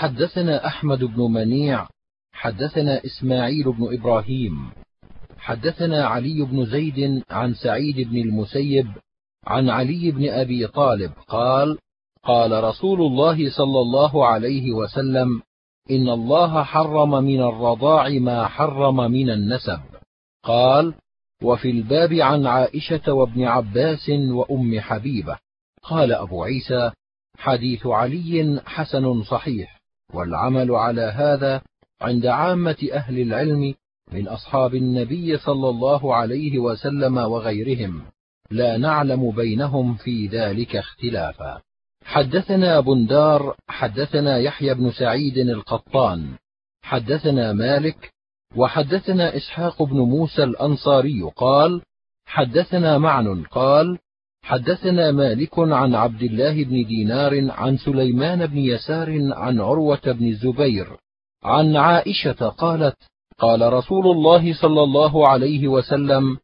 حدثنا أحمد بن منيع حدثنا إسماعيل بن إبراهيم حدثنا علي بن زيد عن سعيد بن المسيب عن علي بن أبي طالب قال قال رسول الله صلى الله عليه وسلم إن الله حرم من الرضاع ما حرم من النسب. قال وفي الباب عن عائشة وابن عباس وأم حبيبة. قال أبو عيسى حديث علي حسن صحيح. والعمل على هذا عند عامة أهل العلم من أصحاب النبي صلى الله عليه وسلم وغيرهم. لا نعلم بينهم في ذلك اختلافا. حدثنا بندار حدثنا يحيى بن سعيد القطان. حدثنا مالك وحدثنا إسحاق بن موسى الأنصاري قال حدثنا معن قال حدثنا مالك عن عبد الله بن دينار عن سليمان بن يسار عن عروة بن الزبير عن عائشة قالت قال رسول الله صلى الله عليه وسلم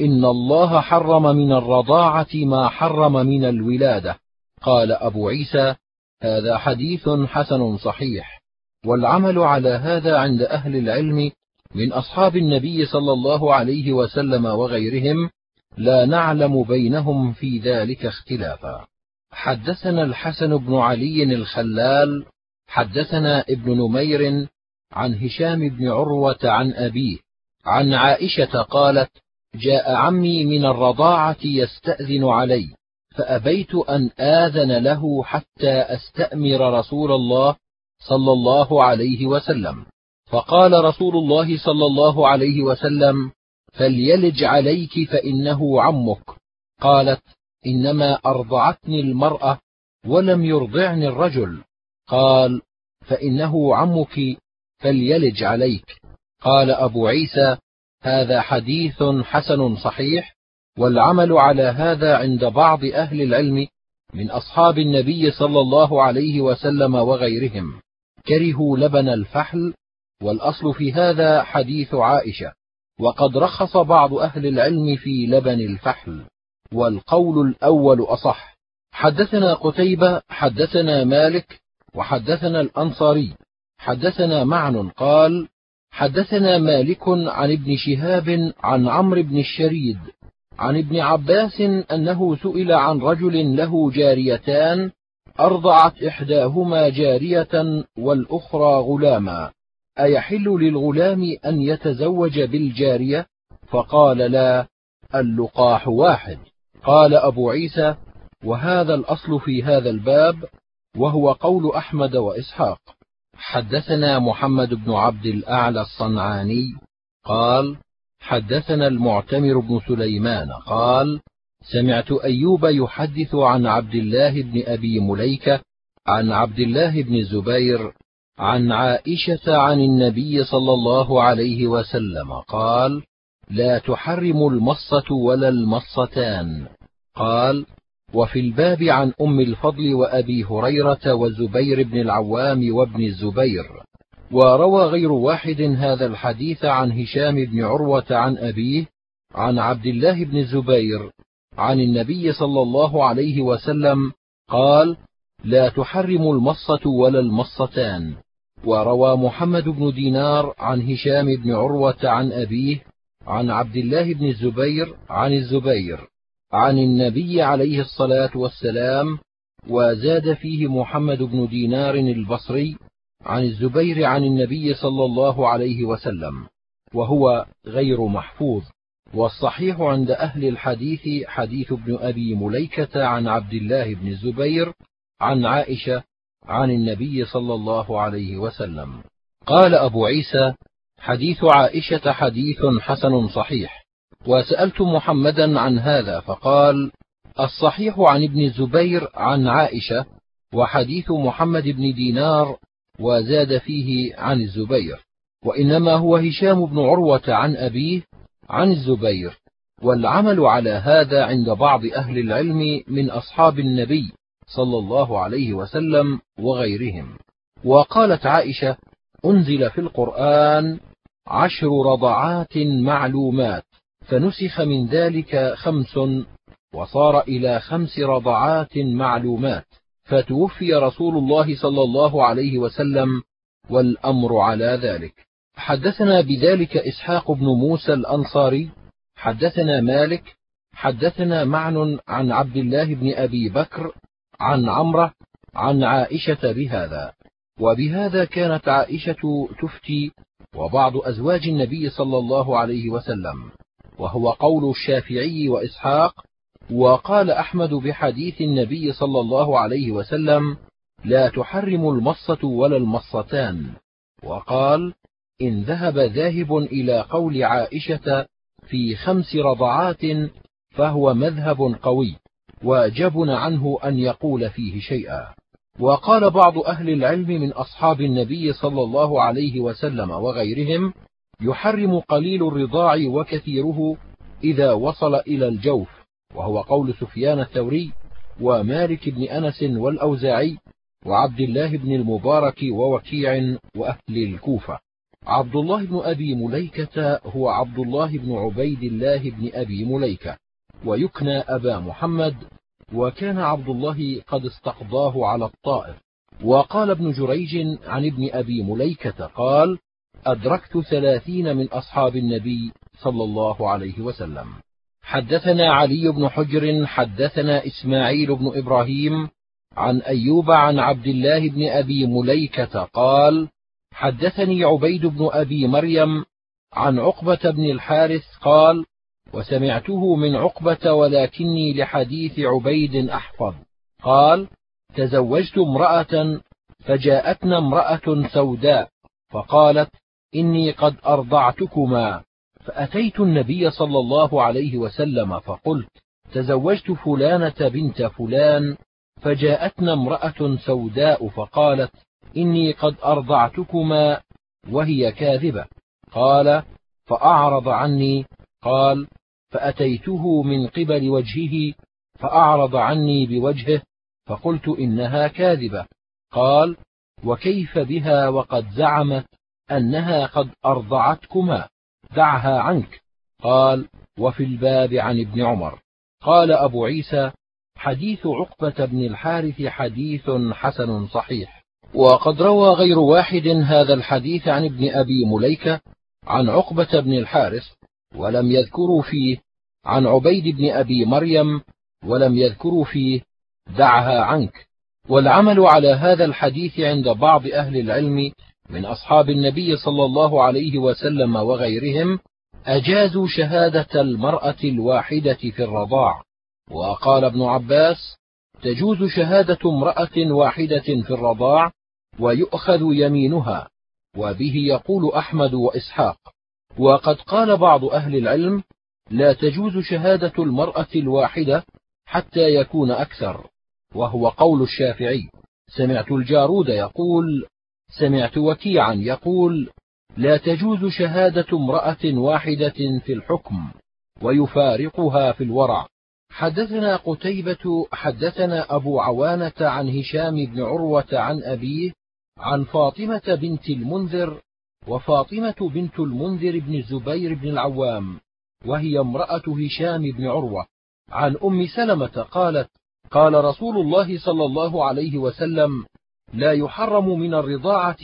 إن الله حرم من الرضاعة ما حرم من الولادة. قال أبو عيسى هذا حديث حسن صحيح. والعمل على هذا عند أهل العلم من أصحاب النبي صلى الله عليه وسلم وغيرهم لا نعلم بينهم في ذلك اختلافا. حدثنا الحسن بن علي الخلال حدثنا ابن نمير عن هشام بن عروة عن أبيه عن عائشة قالت جاء عمي من الرضاعة يستأذن علي فأبيت أن آذن له حتى أستأمر رسول الله صلى الله عليه وسلم. فقال رسول الله صلى الله عليه وسلم فليلج عليك فإنه عمك. قالت إنما أرضعتني المرأة ولم يرضعني الرجل. قال فإنه عمك فليلج عليك. قال أبو عيسى هذا حديث حسن صحيح والعمل على هذا عند بعض أهل العلم من أصحاب النبي صلى الله عليه وسلم وغيرهم. كرهوا لبن الفحل والأصل في هذا حديث عائشة. وقد رخص بعض أهل العلم في لبن الفحل والقول الأول أصح. حدثنا قتيبة حدثنا مالك وحدثنا الأنصاري. حدثنا معن قال حدثنا مالك عن ابن شهاب عن عمرو بن الشريد عن ابن عباس أنه سئل عن رجل له جاريتان أرضعت إحداهما جارية والأخرى غلاما. أيحل للغلام أن يتزوج بالجارية؟ فقال لا اللقاح واحد. قال أبو عيسى وهذا الأصل في هذا الباب وهو قول أحمد وإسحاق. حدثنا محمد بن عبد الأعلى الصنعاني قال حدثنا المعتمر بن سليمان قال سمعت أيوب يحدث عن عبد الله بن أبي مليكة عن عبد الله بن الزبير عن عائشة عن النبي صلى الله عليه وسلم قال لا تحرم المصة ولا المصتان قال وفي الباب عن أم الفضل وأبي هريرة وزبير بن العوام وابن الزبير وروى غير واحد هذا الحديث عن هشام بن عروة عن أبيه عن عبد الله بن الزبير عن النبي صلى الله عليه وسلم قال لا تحرم المصة ولا المصتان وروى محمد بن دينار عن هشام بن عروة عن أبيه عن عبد الله بن الزبير عن الزبير عن النبي عليه الصلاة والسلام وزاد فيه محمد بن دينار البصري عن الزبير عن النبي صلى الله عليه وسلم وهو غير محفوظ والصحيح عند أهل الحديث حديث ابن أبي مليكة عن عبد الله بن الزبير عن عائشة عن النبي صلى الله عليه وسلم. قال أبو عيسى حديث عائشة حديث حسن صحيح. وسألت محمدا عن هذا فقال الصحيح عن ابن الزبير عن عائشة وحديث محمد بن دينار وزاد فيه عن الزبير. وإنما هو هشام بن عروة عن أبيه عن الزبير. والعمل على هذا عند بعض أهل العلم من أصحاب النبي صلى الله عليه وسلم وغيرهم. وقالت عائشة أنزل في القرآن عشر رضعات معلومات فنسخ من ذلك خمس وصار إلى خمس رضعات معلومات فتوفي رسول الله صلى الله عليه وسلم والأمر على ذلك. حدثنا بذلك إسحاق بن موسى الأنصاري حدثنا مالك حدثنا معن عن عبد الله بن أبي بكر عن عمرة عن عائشة بهذا وبهذا كانت عائشة تفتي وبعض أزواج النبي صلى الله عليه وسلم وهو قول الشافعي وإسحاق وقال أحمد بحديث النبي صلى الله عليه وسلم لا تحرم المصة ولا المصتان. وقال إن ذهب ذاهب إلى قول عائشة في خمس رضعات فهو مذهب قوي. وجبن عنه أن يقول فيه شيئا. وقال بعض أهل العلم من أصحاب النبي صلى الله عليه وسلم وغيرهم يحرم قليل الرضاع وكثيره إذا وصل إلى الجوف وهو قول سفيان الثوري ومالك بن أنس والأوزاعي وعبد الله بن المبارك ووكيع وأهل الكوفة. عبد الله بن أبي مليكة هو عبد الله بن عبيد الله بن أبي مليكة. ويكنى أبا محمد وكان عبد الله قد استقضاه على الطائف. وقال ابن جريج عن ابن أبي مليكة قال أدركت ثلاثين من أصحاب النبي صلى الله عليه وسلم. حدثنا علي بن حجر حدثنا إسماعيل بن إبراهيم عن أيوب عن عبد الله بن أبي مليكة قال حدثني عبيد بن أبي مريم عن عقبة بن الحارث قال وسمعته من عقبة ولكني لحديث عبيد أحفظ. قال تزوجت امرأة فجاءتنا امرأة سوداء فقالت إني قد أرضعتكما. فأتيت النبي صلى الله عليه وسلم فقلت تزوجت فلانة بنت فلان فجاءتنا امرأة سوداء فقالت إني قد أرضعتكما وهي كاذبة. قال فأعرض عني. قال فأتيته من قبل وجهه فأعرض عني بوجهه فقلت إنها كاذبة. قال وكيف بها وقد زعمت أنها قد أرضعتكما دعها عنك. قال وفي الباب عن ابن عمر. قال أبو عيسى حديث عقبة بن الحارث حديث حسن صحيح. وقد روى غير واحد هذا الحديث عن ابن أبي مليكة عن عقبة بن الحارث ولم يذكروا فيه عن عبيد بن أبي مريم ولم يذكروا فيه دعها عنك. والعمل على هذا الحديث عند بعض أهل العلم من أصحاب النبي صلى الله عليه وسلم وغيرهم أجازوا شهادة المرأة الواحدة في الرضاع. وقال ابن عباس تجوز شهادة امرأة واحدة في الرضاع ويؤخذ يمينها وبه يقول أحمد وإسحاق. وقد قال بعض أهل العلم لا تجوز شهادة المرأة الواحدة حتى يكون أكثر وهو قول الشافعي. سمعت الجارود يقول سمعت وكيعا يقول لا تجوز شهادة امرأة واحدة في الحكم ويفارقها في الورع. حدثنا قتيبة حدثنا أبو عوانة عن هشام بن عروة عن أبيه عن فاطمة بنت المنذر وفاطمة بنت المنذر بن الزبير بن العوام. وهي امرأة هشام بن عروة. عن أم سلمة قالت قال رسول الله صلى الله عليه وسلم لا يحرم من الرضاعة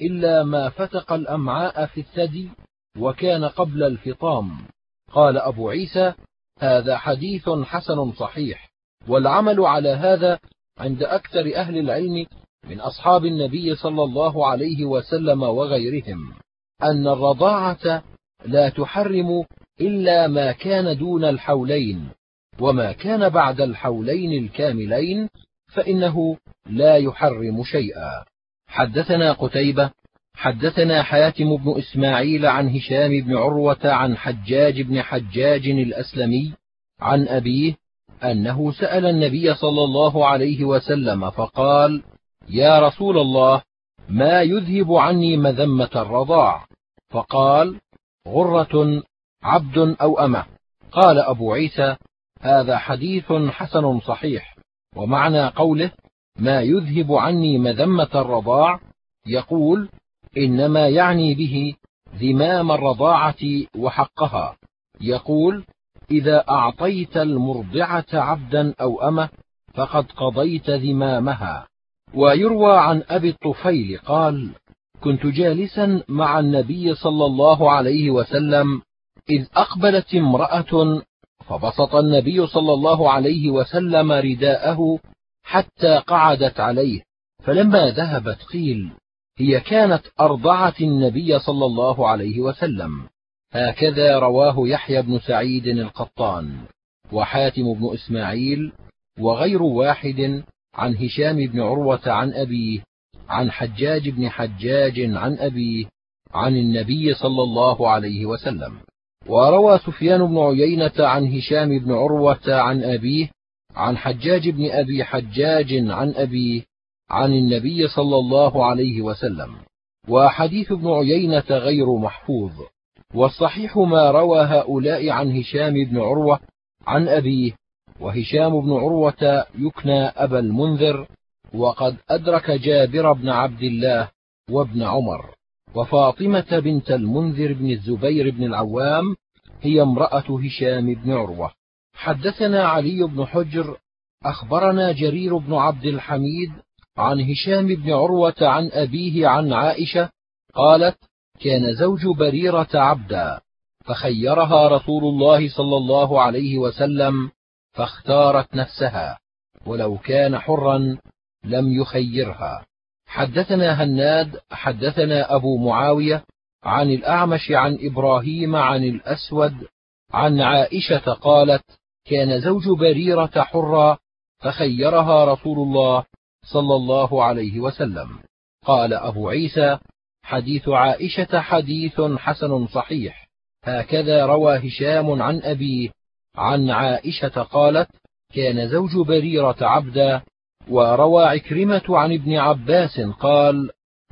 إلا ما فتق الأمعاء في الثدي وكان قبل الفطام. قال أبو عيسى هذا حديث حسن صحيح والعمل على هذا عند أكثر أهل العلم من أصحاب النبي صلى الله عليه وسلم وغيرهم أن الرضاعة لا تحرم إلا ما كان دون الحولين وما كان بعد الحولين الكاملين فإنه لا يحرم شيئا. حدثنا قتيبة حدثنا حاتم بن إسماعيل عن هشام بن عروة عن حجاج بن حجاج الأسلمي عن أبيه أنه سأل النبي صلى الله عليه وسلم فقال يا رسول الله ما يذهب عني مذمة الرضاع؟ فقال غرة عبد أو أمة. قال أبو عيسى هذا حديث حسن صحيح ومعنى قوله ما يذهب عني مذمة الرضاع يقول إنما يعني به ذمام الرضاعة وحقها. يقول إذا أعطيت المرضعة عبدا أو أمة فقد قضيت ذمامها. ويروى عن أبي الطفيل قال كنت جالسا مع النبي صلى الله عليه وسلم إذ أقبلت امرأة فبسط النبي صلى الله عليه وسلم رداءه حتى قعدت عليه فلما ذهبت قيل هي كانت ارضعت النبي صلى الله عليه وسلم. هكذا رواه يحيى بن سعيد القطان وحاتم بن إسماعيل وغير واحد عن هشام بن عروة عن أبيه عن حجاج بن حجاج عن أبيه عن النبي صلى الله عليه وسلم. وروى سفيان بن عيينة عن هشام بن عروة عن أبيه عن حجاج بن أبي حجاج عن ابيه عن النبي صلى الله عليه وسلم. وحديث ابن عيينة غير محفوظ. والصحيح ما روى هؤلاء عن هشام بن عروة عن أبيه. وهشام بن عروة يكنى أبا المنذر وقد أدرك جابر بن عبد الله وابن عمر. وفاطمة بنت المنذر بن الزبير بن العوام هي امرأة هشام بن عروة. حدثنا علي بن حجر أخبرنا جرير بن عبد الحميد عن هشام بن عروة عن أبيه عن عائشة قالت كان زوج بريرة عبدا فخيرها رسول الله صلى الله عليه وسلم فاختارت نفسها ولو كان حرا لم يخيرها. حدثنا هناد حدثنا أبو معاوية عن الأعمش عن إبراهيم عن الأسود عن عائشة قالت كان زوج بريرة حرا فخيرها رسول الله صلى الله عليه وسلم. قال أبو عيسى حديث عائشة حديث حسن صحيح. هكذا روى هشام عن أبيه عن عائشة قالت كان زوج بريرة عبدا وروى عكرمة عن ابن عباس قال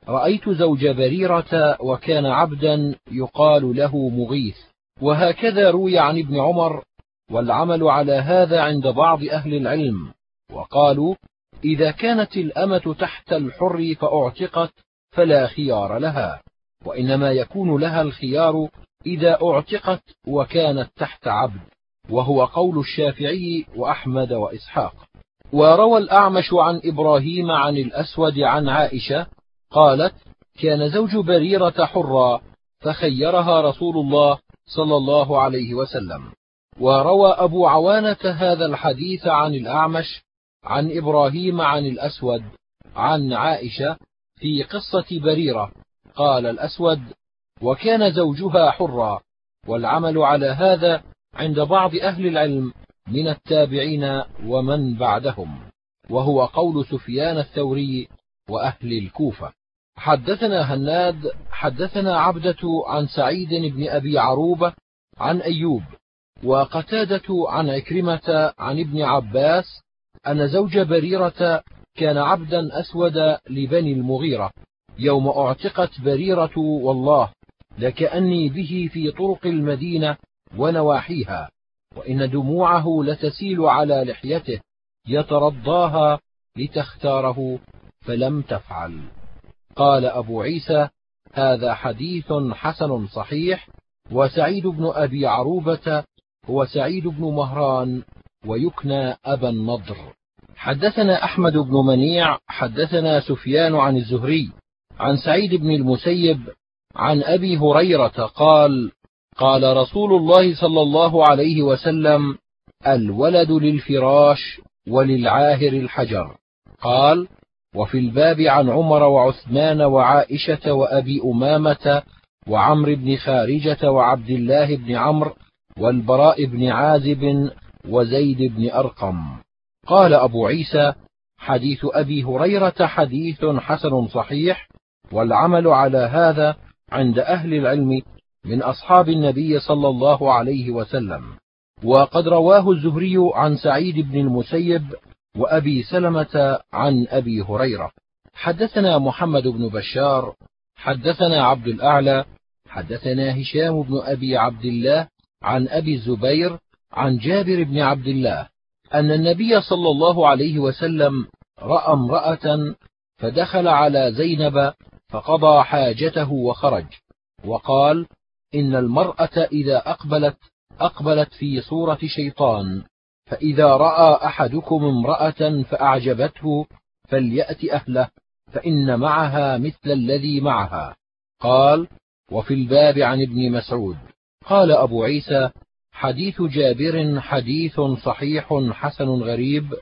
رأيت زوج بريرة وكان عبدا يقال له مغيث. وهكذا روي عن ابن عمر والعمل على هذا عند بعض أهل العلم. وقالوا إذا كانت الأمة تحت الحر فأعتقت فلا خيار لها. وإنما يكون لها الخيار إذا أعتقت وكانت تحت عبد وهو قول الشافعي وأحمد وإسحاق. وروى الأعمش عن إبراهيم عن الأسود عن عائشة قالت كان زوج بريرة حرا فخيرها رسول الله صلى الله عليه وسلم. وروى أبو عوانة هذا الحديث عن الأعمش عن إبراهيم عن الأسود عن عائشة في قصة بريرة. قال الأسود وكان زوجها حرا والعمل على هذا عند بعض أهل العلم من التابعين ومن بعدهم وهو قول سفيان الثوري وأهل الكوفة. حدثنا هناد حدثنا عبدة عن سعيد بن أبي عروبة عن أيوب وقتادة عن عكرمه عن ابن عباس أن زوج بريرة كان عبدا أسود لبني المغيرة يوم أعتقت بريرة والله لكأني به في طرق المدينة ونواحيها. وإن دموعه لتسيل على لحيته يترضاها لتختاره فلم تفعل. قال أبو عيسى هذا حديث حسن صحيح وسعيد بن أبي عروبة هو سعيد بن مهران ويكنى أبا النضر. حدثنا أحمد بن منيع حدثنا سفيان عن الزهري عن سعيد بن المسيب عن أبي هريرة قال قال رسول الله صلى الله عليه وسلم الولد للفراش وللعاهر الحجر. قال وفي الباب عن عمر وعثمان وعائشة وأبي أمامة وعمرو بن خارجة وعبد الله بن عمرو والبراء بن عازب وزيد بن أرقم. قال أبو عيسى حديث أبي هريرة حديث حسن صحيح والعمل على هذا عند أهل العلم من أصحاب النبي صلى الله عليه وسلم وقد رواه الزهري عن سعيد بن المسيب وأبي سلمة عن أبي هريرة. حدثنا محمد بن بشار حدثنا عبد الأعلى حدثنا هشام بن أبي عبد الله عن أبي الزبير عن جابر بن عبد الله أن النبي صلى الله عليه وسلم رأى امرأة فدخل على زينب فقضى حاجته وخرج وقال إن المرأة إذا أقبلت أقبلت في صورة شيطان فإذا رأى أحدكم امرأة فأعجبته فليأت أهله فإن معها مثل الذي معها. قال وفي الباب عن ابن مسعود. قال أبو عيسى حديث جابر حديث صحيح حسن غريب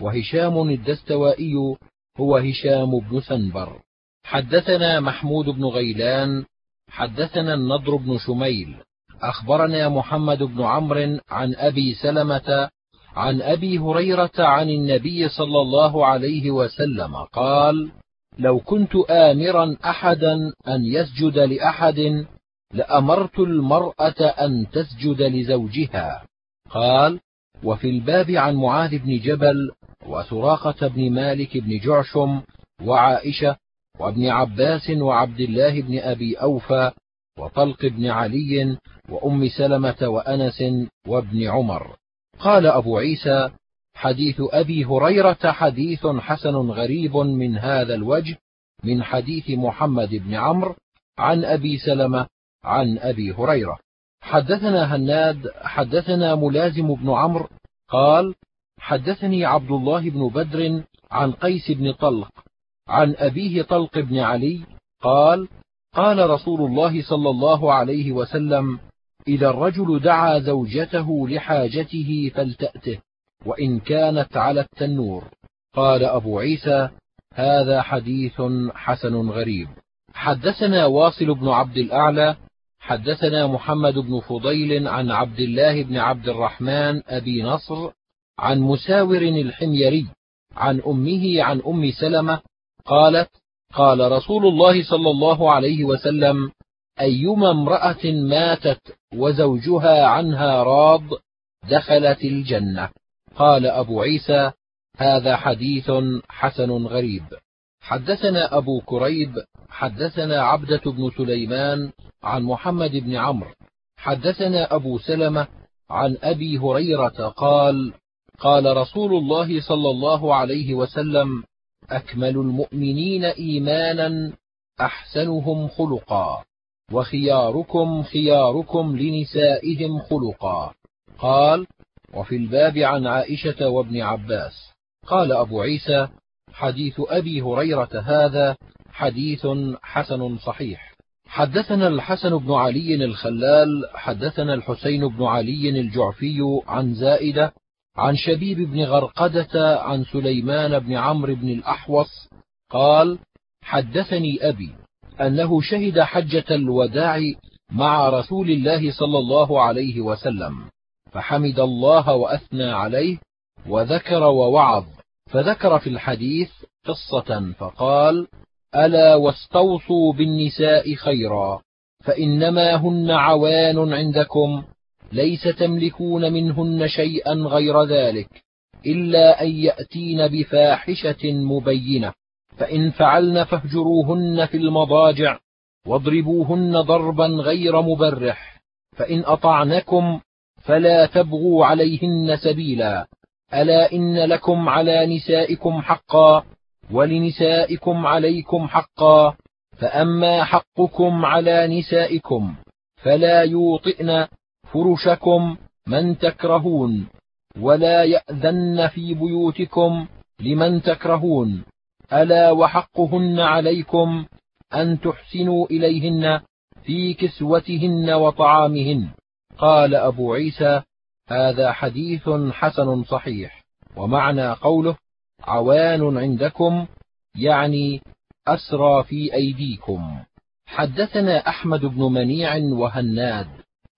وهشام الدستوائي هو هشام بن سنبر. حدثنا محمود بن غيلان حدثنا النضر بن شميل أخبرنا محمد بن عمرو عن أبي سلمة عن أبي هريرة عن النبي صلى الله عليه وسلم قال لو كنت آمرا أحدا أن يسجد لأحد لأمرت المرأة أن تسجد لزوجها. قال وفي الباب عن معاذ بن جبل وسراقة بن مالك بن جعشم وعائشة وابن عباس وعبد الله بن أبي أوفى وطلق بن علي وأم سلمة وأنس وابن عمر. قال أبو عيسى حديث أبي هريرة حديث حسن غريب من هذا الوجه من حديث محمد بن عمرو عن أبي سلمة عن أبي هريرة. حدثنا هناد حدثنا ملازم بن عمرو قال حدثني عبد الله بن بدر عن قيس بن طلق عن أبيه طلق بن علي قال قال رسول الله صلى الله عليه وسلم إذا الرجل دعا زوجته لحاجته فلتأته وإن كانت على التنور. قال أبو عيسى هذا حديث حسن غريب. حدثنا واصل بن عبد الأعلى حدثنا محمد بن فضيل عن عبد الله بن عبد الرحمن أبي نصر عن مساور الحميري عن أمه عن أم سلمة قالت قال رسول الله صلى الله عليه وسلم أيما امرأة ماتت وزوجها عنها راض دخلت الجنة. قال أبو عيسى هذا حديث حسن غريب. حدثنا أبو كريب حدثنا عبدة بن سليمان عن محمد بن عمرو. حدثنا أبو سلمة عن أبي هريرة قال قال رسول الله صلى الله عليه وسلم أكمل المؤمنين إيمانا أحسنهم خلقا وخياركم خياركم لنسائهم خلقا. قال وفي الباب عن عائشة وابن عباس. قال أبو عيسى حديث أبي هريرة هذا حديث حسن صحيح. حدثنا الحسن بن علي الخلال حدثنا الحسين بن علي الجعفي عن زائدة عن شبيب بن غرقدة عن سليمان بن عمرو بن الأحوص قال حدثني أبي أنه شهد حجة الوداع مع رسول الله صلى الله عليه وسلم فحمد الله وأثنى عليه وذكر ووعظ فذكر في الحديث قصة فقال ألا واستوصوا بالنساء خيرا فإنما هن عوان عندكم ليس تملكون منهن شيئا غير ذلك إلا أن يأتين بفاحشة مبينة فإن فعلن فاهجروهن في المضاجع واضربوهن ضربا غير مبرح فإن أطعنكم فلا تبغوا عليهن سبيلا ألا إن لكم على نسائكم حقا ولنسائكم عليكم حقا فأما حقكم على نسائكم فلا يوطئن فرشكم من تكرهون ولا يأذن في بيوتكم لمن تكرهون. ألا وحقهن عليكم أن تحسنوا إليهن في كسوتهن وطعامهن. قال أبو عيسى هذا حديث حسن صحيح ومعنى قوله عوان عندكم يعني أسرى في أيديكم. حدثنا أحمد بن منيع وهناد.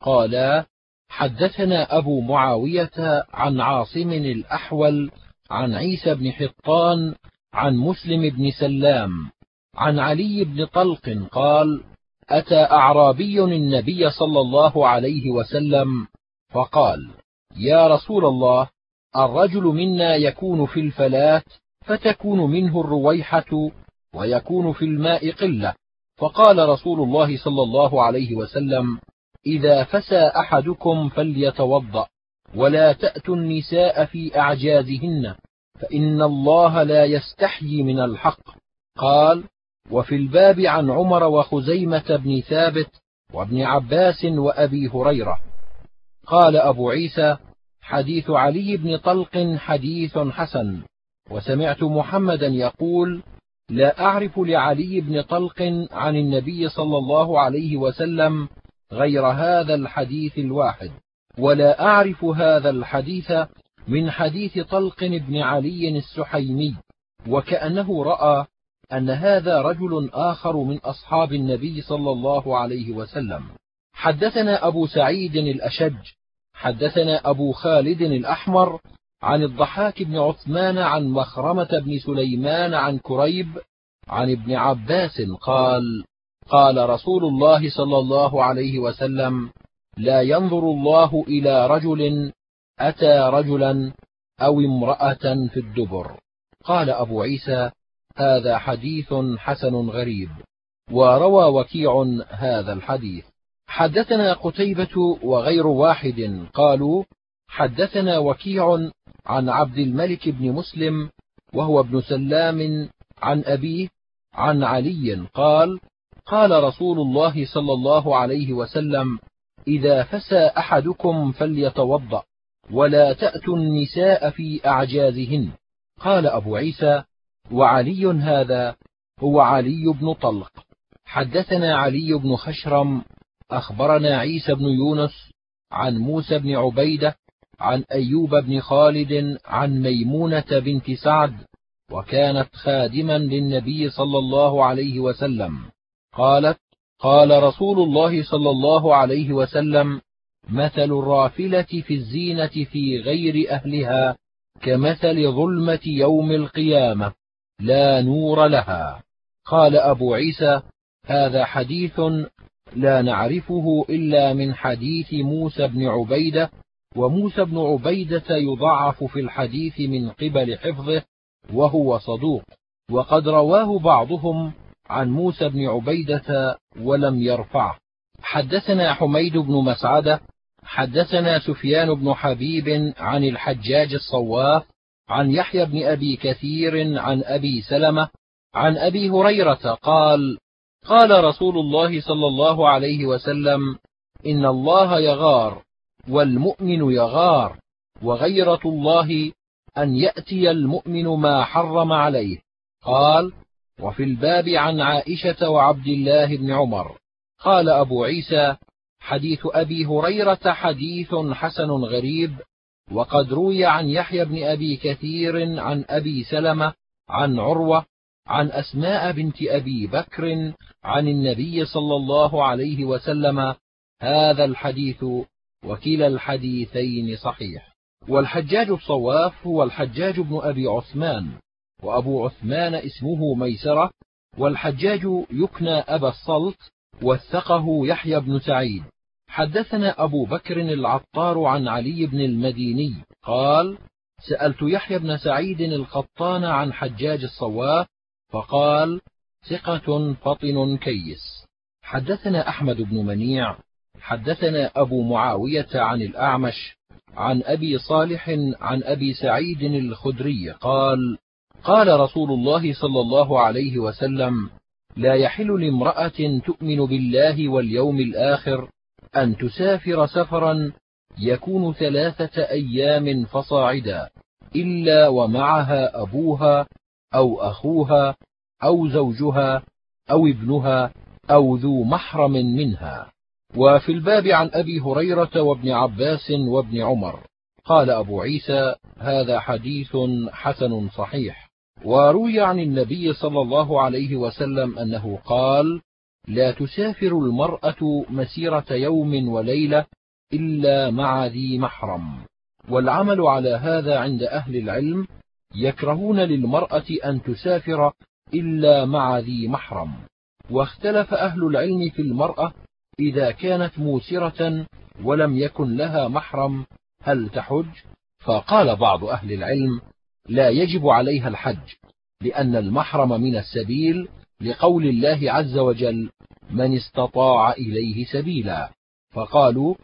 قالا حدثنا أبو معاوية عن عاصم الأحول عن عيسى بن حطان عن مسلم بن سلام عن علي بن طلق قال أتى أعرابي النبي صلى الله عليه وسلم فقال يا رسول الله الرجل منا يكون في الفلاة فتكون منه الرويحة ويكون في الماء قلة. فقال رسول الله صلى الله عليه وسلم إذا فسى أحدكم فليتوضأ ولا تأتوا النساء في أعجازهن فإن الله لا يستحيي من الحق. قال وفي الباب عن عمر وخزيمة بن ثابت وابن عباس وأبي هريرة. قال أبو عيسى حديث علي بن طلق حديث حسن. وسمعت محمدا يقول لا أعرف لعلي بن طلق عن النبي صلى الله عليه وسلم غير هذا الحديث الواحد ولا أعرف هذا الحديث من حديث طلق بن علي السحيمي وكأنه رأى أن هذا رجل آخر من أصحاب النبي صلى الله عليه وسلم. حدثنا أبو سعيد الأشج حدثنا أبو خالد الأحمر عن الضحاك بن عثمان عن مخرمة بن سليمان عن كريب عن ابن عباس قال قال رسول الله صلى الله عليه وسلم لا ينظر الله إلى رجل أتى رجلا أو امرأة في الدبر. قال أبو عيسى هذا حديث حسن غريب. وروى وكيع هذا الحديث حدثنا قتيبة وغير واحد قالوا حدثنا وكيع عن عبد الملك بن مسلم وهو ابن سلام عن أبيه عن علي قال قال رسول الله صلى الله عليه وسلم إذا فسى أحدكم فليتوضأ ولا تأتوا النساء في أعجازهن. قال أبو عيسى وعلي هذا هو علي بن طلق. حدثنا علي بن خشرم أخبرنا عيسى بن يونس عن موسى بن عبيدة عن أيوب بن خالد عن ميمونة بنت سعد وكانت خادما للنبي صلى الله عليه وسلم. قالت قال رسول الله صلى الله عليه وسلم مثل الرافلة في الزينة في غير أهلها كمثل ظلمة يوم القيامة لا نور لها. قال أبو عيسى هذا حديث لا نعرفه إلا من حديث موسى بن عبيدة وموسى بن عبيدة يضعف في الحديث من قبل حفظه وهو صدوق. وقد رواه بعضهم عن موسى بن عبيدة ولم يرفعه. حدثنا حميد بن مسعدة حدثنا سفيان بن حبيب عن الحجاج الصواف عن يحيى بن أبي كثير عن أبي سلمة عن أبي هريرة قال قال رسول الله صلى الله عليه وسلم إن الله يغار والمؤمن يغار وغيرة الله أن يأتي المؤمن ما حرم عليه. قال وفي الباب عن عائشة وعبد الله بن عمر. قال أبو عيسى حديث أبي هريرة حديث حسن غريب وقد روي عن يحيى بن أبي كثير عن أبي سلمة عن عروة عن أسماء بنت أبي بكر عن النبي صلى الله عليه وسلم هذا الحديث وكلا الحديثين صحيح والحجاج الصواف هو الحجاج بن أبي عثمان. وأبو عثمان اسمه ميسرة والحجاج يكنى أبا الصلت وثقه يحيى بن سعيد. حدثنا أبو بكر العطار عن علي بن المديني قال سألت يحيى بن سعيد القطان عن حجاج الصواف فقال ثقة فطن كيس. حدثنا أحمد بن منيع. حدثنا أبو معاوية عن الأعمش عن أبي صالح عن أبي سعيد الخدري قال قال رسول الله صلى الله عليه وسلم لا يحل لامرأة تؤمن بالله واليوم الآخر أن تسافر سفرا يكون ثلاثة أيام فصاعدا إلا ومعها أبوها أو أخوها أو زوجها أو ابنها أو ذو محرم منها. وفي الباب عن أبي هريرة وابن عباس وابن عمر قال أبو عيسى هذا حديث حسن صحيح. وروي عن النبي صلى الله عليه وسلم أنه قال لا تسافر المرأة مسيرة يوم وليلة إلا مع ذي محرم. والعمل على هذا عند أهل العلم يكرهون للمرأة أن تسافر إلا مع ذي محرم. واختلف أهل العلم في المرأة إذا كانت موسرة ولم يكن لها محرم هل تحج؟ فقال بعض أهل العلم لا يجب عليها الحج لأن المحرم من السبيل لقول الله عز وجل من استطاع إليه سبيلا فقالوا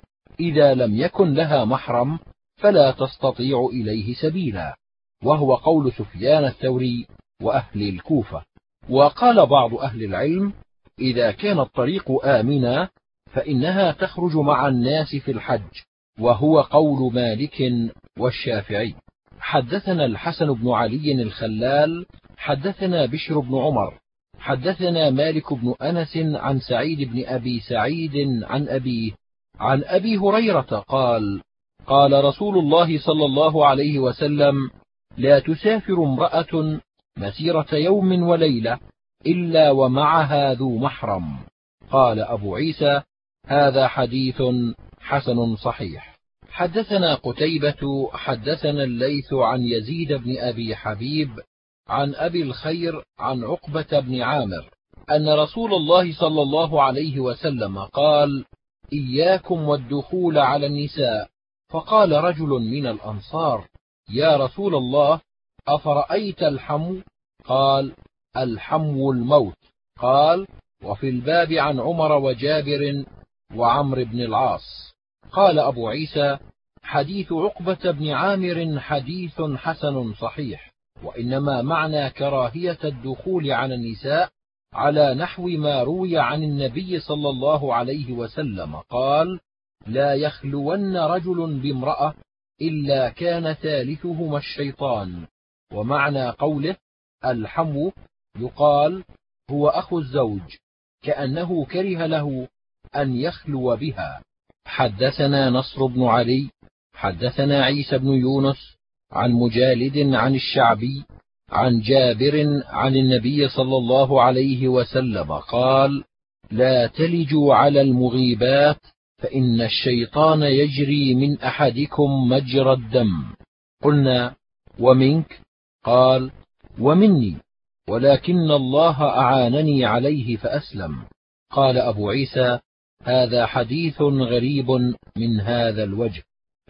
إذا لم يكن لها محرم فلا تستطيع إليه سبيلا وهو قول سفيان الثوري وأهل الكوفة. وقال بعض أهل العلم إذا كان الطريق آمنا فإنها تخرج مع الناس في الحج وهو قول مالك والشافعي حدثنا الحسن بن علي الخلال حدثنا بشر بن عمر حدثنا مالك بن أنس عن سعيد بن أبي سعيد عن ابيه عن أبي هريرة قال قال رسول الله صلى الله عليه وسلم لا تسافر امرأة مسيرة يوم وليلة إلا ومعها ذو محرم. قال أبو عيسى هذا حديث حسن صحيح. حدثنا قتيبة حدثنا الليث عن يزيد بن أبي حبيب عن أبي الخير عن عقبة بن عامر أن رسول الله صلى الله عليه وسلم قال إياكم والدخول على النساء. فقال رجل من الأنصار يا رسول الله أفرأيت الحمو قال الحمو الموت. قال وفي الباب عن عمر وجابر وعمرو بن العاص. قال أبو عيسى حديث عقبة بن عامر حديث حسن صحيح وإنما معنى كراهية الدخول على النساء على نحو ما روي عن النبي صلى الله عليه وسلم قال لا يخلون رجل بامرأة إلا كان ثالثهما الشيطان. ومعنى قوله الحمو يقال هو أخو الزوج كأنه كره له أن يخلو بها. حدثنا نصر بن علي حدثنا عيسى بن يونس عن مجالد عن الشعبي عن جابر عن النبي صلى الله عليه وسلم قال لا تلجوا على المغيبات فإن الشيطان يجري من أحدكم مجرى الدم. قلنا ومنك؟ قال ومني ولكن الله أعانني عليه فأسلم. قال أبو عيسى هذا حديث غريب من هذا الوجه.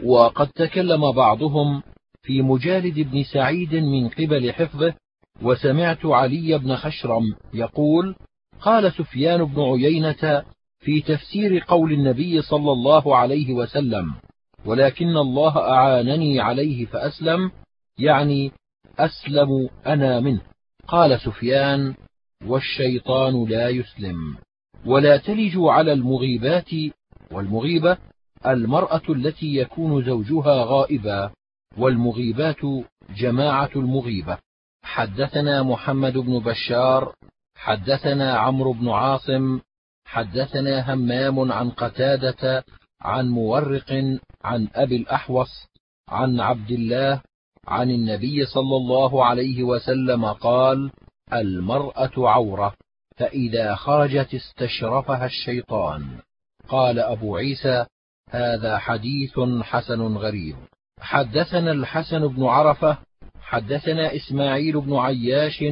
وقد تكلم بعضهم في مجالد بن سعيد من قبل حفظه وسمعت علي بن خشرم يقول قال سفيان بن عيينة في تفسير قول النبي صلى الله عليه وسلم ولكن الله أعانني عليه فأسلم يعني أسلم أنا منه. قال سفيان والشيطان لا يسلم. ولا تلجوا على المغيبات والمغيبة المرأة التي يكون زوجها غائبا والمغيبات جماعة المغيبة. حدثنا محمد بن بشار حدثنا عمرو بن عاصم حدثنا همام عن قتادة عن مورق عن أبي الأحوص عن عبد الله عن النبي صلى الله عليه وسلم قال المرأة عورة. فإذا خرجت استشرفها الشيطان. قال أبو عيسى هذا حديث حسن غريب. حدثنا الحسن بن عرفة حدثنا إسماعيل بن عياش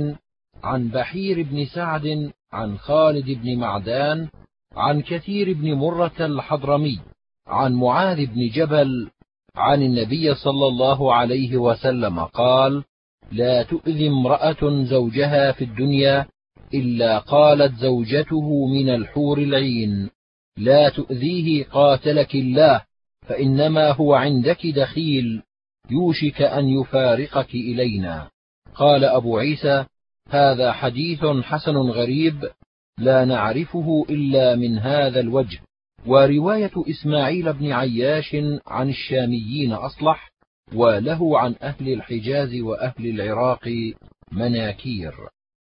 عن بحير بن سعد عن خالد بن معدان عن كثير بن مرة الحضرمي عن معاذ بن جبل عن النبي صلى الله عليه وسلم قال لا تؤذي امرأة زوجها في الدنيا إلا قالت زوجته من الحور العين لا تؤذيه قاتلك الله فإنما هو عندك دخيل يوشك أن يفارقك إلينا. قال أبو عيسى هذا حديث حسن غريب لا نعرفه إلا من هذا الوجه. ورواية إسماعيل بن عياش عن الشاميين أصلح وله عن أهل الحجاز وأهل العراق مناكير.